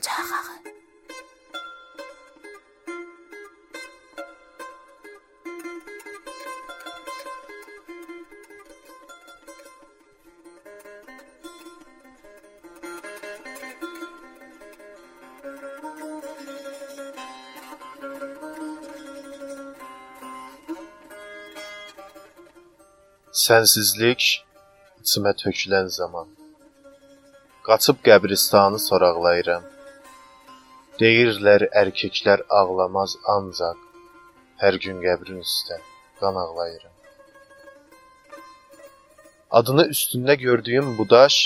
Sancaqağı. Sənsizlik içimə tökülən zaman qaçıb qəbristanı soraqlayıram. Deyirlər erkəklər ağlamaz ancaq hər gün qəbrin üstə qan ağlayıram. Adını üstündə gördüyüm bu daş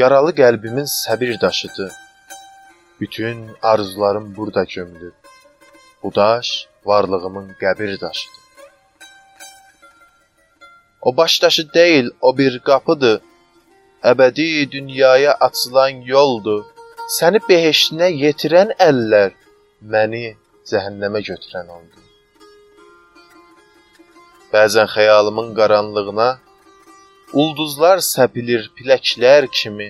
yaralı qəlbimin səbir daşıdır. Bütün arzularım burada gömülüb. Bu daş varlığımın qəbir daşıdır. O baş daşı deyil, o bir qapıdır. Əbədi dünyaya açılan yoldur. Səni behiştinə yetirən əllər məni cəhənnəmə götürən oldu. Bəzən xəyalımın qaranlığına ulduzlar səpilir piləklər kimi.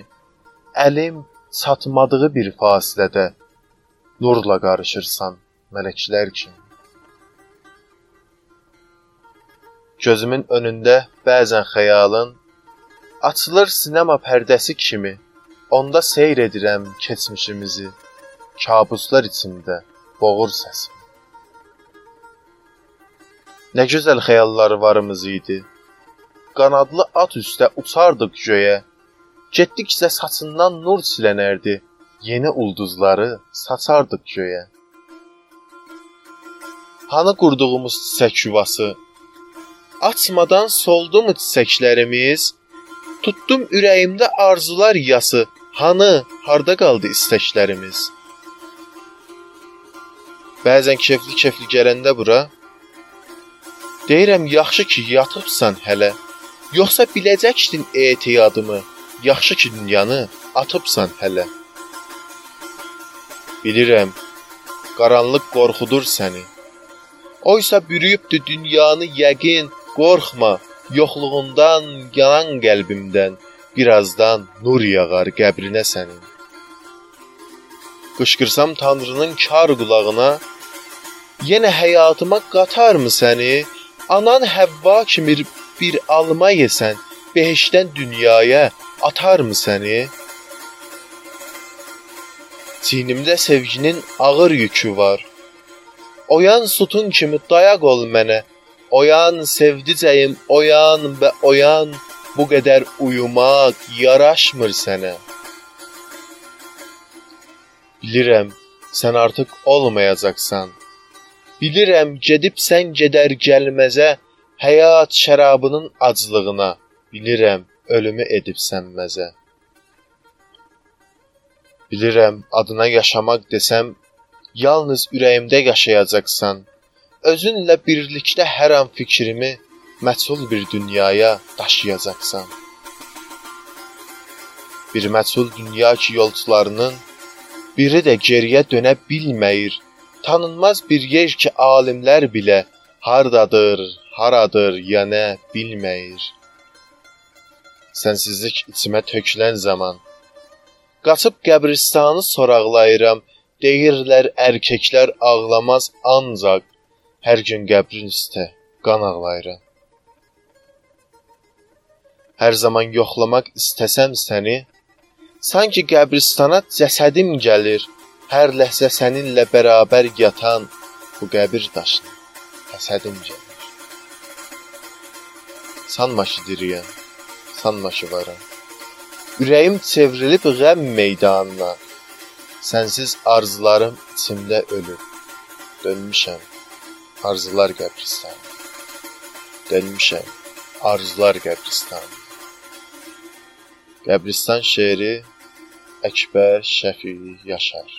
Əlim çatmadığı bir fasilədə nurla qarışırsan mələklər kimi. Gözümün önündə bəzən xəyalın açılır sinema pərdəsi kimi. Onda seyr edirəm keçmişimizi. Kabuslar içində boğur səsim. Nə gözəl xəyallarımız idi. Qanadlı at üstə uçardıq göyə. Getdikcə saçından nur silənərdi. Yeni ulduzları saçardıq göyə. Hanı qurduğumuz çiçək yuvası, Açmadan soldu mu çiçəklərimiz? Tutdum ürəyimdə arzular yası. Hanı, harda qaldı istəklərimiz? Bəzən kefli-kefli gələndə bura deyirəm yaxşı ki, yatıbsan hələ. Yoxsa biləcəkdin etiyadımı. Yaxşı ki, dünyanı atıbsan hələ. Bilirəm, qaranlıq qorxudur səni. Oysa bürüyübdü dünyanı yəqin, Qorxma, yoxluğundan yanan qəlbimdən birazdan nur yağar qəbrinə sənin. Qışqırsam Tanrının kar qulağına, yenə həyatıma qatarmı səni? Anan Həvva kimi bir alma yesən, behişdən dünyaya atarmı səni? Çiynimdə sevginin ağır yükü var. Oyan sütun kimi dayaq ol mənə. Oyan sevdicəyim, oyan və oyan, bu qədər uyumaq yaraşmır sənə. Bilirəm, sən artıq olmayacaqsan. Bilirəm, gedibsən gedər gəlməzə, həyat şərabının aclığına. Bilirəm, ölümü edibsən məzə. Bilirəm, adına yaşamaq desəm, yalnız ürəyimdə yaşayacaqsan özünlə birlikdə hər an fikrimi məchul bir dünyaya daşıyacaqsan. Bir məchul dünya ki yolçularının biri də geriyə dönə bilməyir. Tanınmaz bir yer ki alimlər bilə hardadır, haradır, yəni bilməyir. Sənsizlik içimə tökülən zaman qaçıb qəbristanı soraqlayıram. Deyirlər erkəklər ağlamaz ancaq Hər gün qəbrin üstə qan ağlayıram. Hər zaman yoxlamaq istəsəm səni, sanki qəbristana cəsədim gəlir. Hər ləhzə səninlə bərabər yatan bu qəbir daşına həsədim gəlir. Sanma ki diriyəm, sanma ki varam. Ürəyim çevrilib qəm meydanına. Sənsiz arzularım içimdə ölüb. Dönmüşəm Arzular qəbristanı. Dönmüşəm arzular qəbristanı. Qəbristan şeiri Əkbər Şəfi Yaşar